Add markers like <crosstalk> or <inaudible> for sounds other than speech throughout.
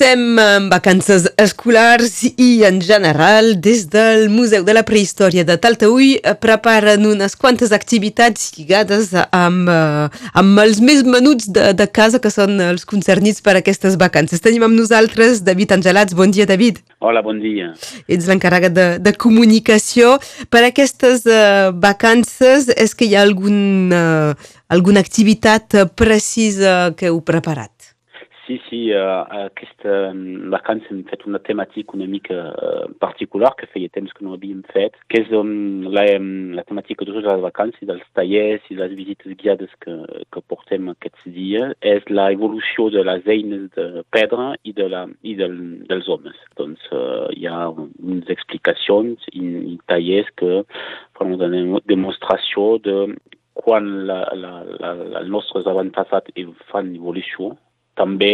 Comencem amb vacances escolars i, en general, des del Museu de la Prehistòria de Taltaüll preparen unes quantes activitats lligades amb, eh, amb els més menuts de, de casa, que són els concernits per aquestes vacances. Tenim amb nosaltres David Angelats. Bon dia, David. Hola, bon dia. Ets l'encarregat de, de comunicació. Per aquestes uh, vacances, és que hi ha algun, uh, alguna activitat precisa que heu preparat? Sí, sí, uh, aquesta vacança hem fet una temàtica una mica uh, particular que feia temps que no havíem fet, que és um, la, um, la temàtica de totes les vacances, dels tallers i les visites guiades que, que portem aquests dies, és la evolució de les eines de pedra i, de la, i del, dels homes. Doncs uh, hi ha unes explicacions i, i tallers que fan una demostració de quan la, la, la, la, els nostres avantpassats fan evolució també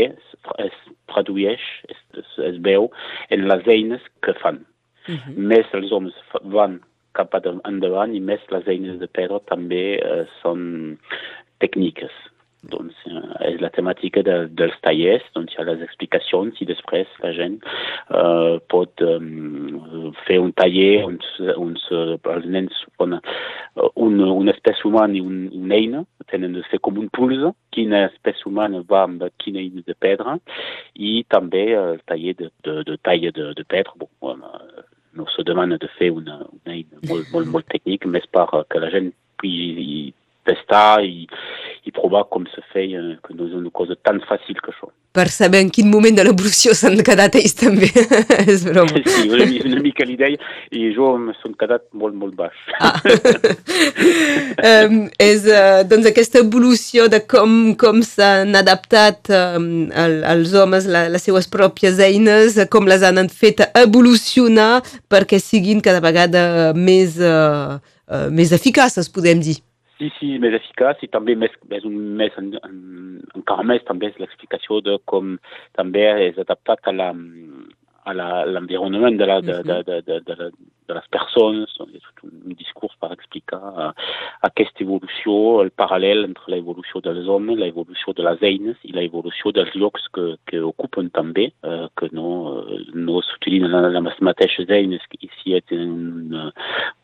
es tradueix, es, es, es veu en les eines que fan. Uh -huh. Més els homes van cap endavant i més les eines de pedra també uh, són tècniques. Doncs uh, és la temàtica de, dels tallers, doncs hi ha les explicacions i després la gent uh, pot um, fer un taller on, on els nens poden un, una espècie humana i un, una eina, tenen de fer com un pulse, quina espècie va amb quina eina de pedra i també el taller de, de, de talla de, de. Bon, no se demana de fer una, una eina molt, molt, molt tècnica, més per que la gent pugui testar i, i provar com se feia, que no és una cosa tan fàcil que això. Per saber en quin moment de l'evolució <laughs> s'han quedat ells també, <laughs> és broma. <laughs> Sí, una, una mica l'idea, i jo m'he quedat molt, molt baix. Ah. um, és, uh, doncs, aquesta evolució de com, com s'han adaptat um, el, els homes la, les seues pròpies eines, com les han fet evolucionar perquè siguin cada vegada més, uh, uh, més eficaces, podem dir. Sí, més eficaç i també més, més, més en, en, encara més també és l'explicació de com també és adaptat a la, a l'environnement de, la, de, de, de, de, de, de, de les persones. Aquesta evolució, el paral·lel entre l'evolució dels homes, l'evolució de les eines i l'evolució dels llocs que, que ocupen també, uh, que no, no s'utilitzen les mateixes eines que ici és un,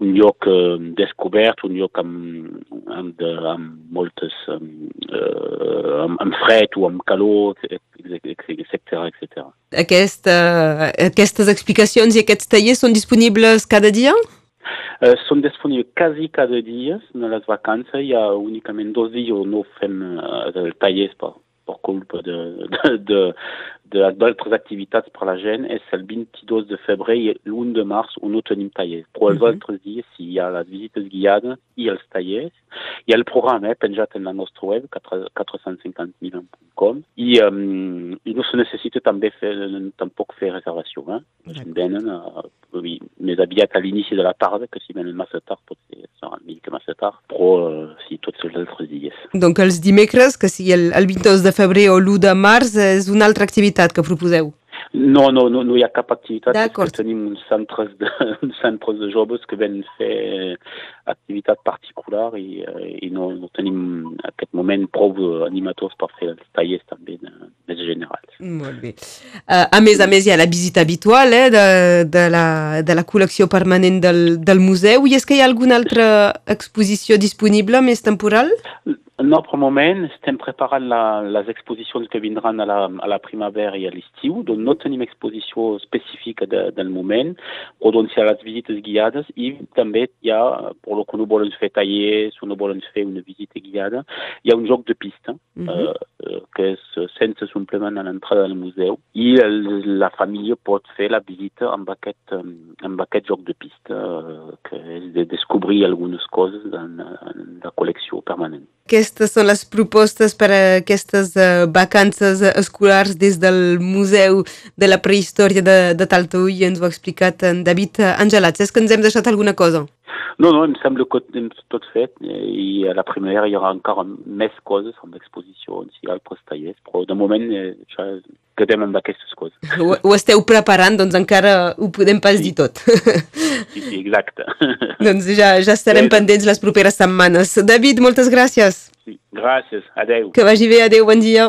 un lloc uh, descobert, un lloc amb, amb, de, amb moltes um, uh, amb, amb fred o amb calor, etc etc. Aquesta, aquestes explicacions i aquests tallers són disponibles cada dia? Són disponibles quasi cada dia en les vacances. Hi ha únicament dos dies on no fem tallers per, per culpa de, de, de, d'altres activitats per la gent és el 22 de febrer i l'1 de març on no tenim tallers. Però els uh -huh. altres dies sí, hi ha les visites guiades i els tallers. Hi ha el programa eh, penjat en la nostra web, 450.000.com, i, um, i no se necessita també fer, tampoc fer reservació. Eh? Venen uh, més aviat a l'inici de la tarda, que si venen massa tard pot mica massa tard, però uh, sí, tots els altres dies. Donc els dimecres, que sigui el, el 22 de febrer o l'1 de març, és una altra activitat que proposeu? No, no, no, no hi ha cap activitat. D'acord. Tenim uns centres de, <laughs> uns centres de joves que venen fer activitat particular i, i no, no tenim en aquest moment prou animadors per fer els tallers també més generals. Molt bé. Uh, a més a més hi ha la visita habitual eh, de, de, la, de la col·lecció permanent del, del museu i és que hi ha alguna altra exposició disponible més temporal? No, per moment estem preparant la, les exposicions que vindran a la, a la primavera i a l'estiu, doncs no tenim exposició específica de, del moment, però doncs hi ha les visites guiades i també hi ha, per lo que no volen fer tallers o no volen fer una visita guiada, hi ha un joc de pista, uh -huh. eh, que és sense suplement a l'entrada del museu i el, la família pot fer la visita amb aquest, amb aquest joc de pista, eh, que és de descobrir algunes coses en, en la col·lecció permanent. Aquestes són les propostes per a aquestes vacances escolars des del Museu de la Prehistòria de, de Talteull. Ens ho ha explicat en David Angelats. És que ens hem deixat alguna cosa? No, no, em sembla que hem tot fet i a la primera hi haurà encara més coses amb exposicions i altres tallers, però de moment eh, ja quedem amb aquestes coses. Ho, ho esteu preparant, doncs encara ho podem pas sí. dir tot. Sí, sí, exacte. <laughs> doncs ja, ja estarem sí. pendents les properes setmanes. David, moltes gràcies. Sí, gràcies, adeu. Que vagi bé, adeu, bon dia.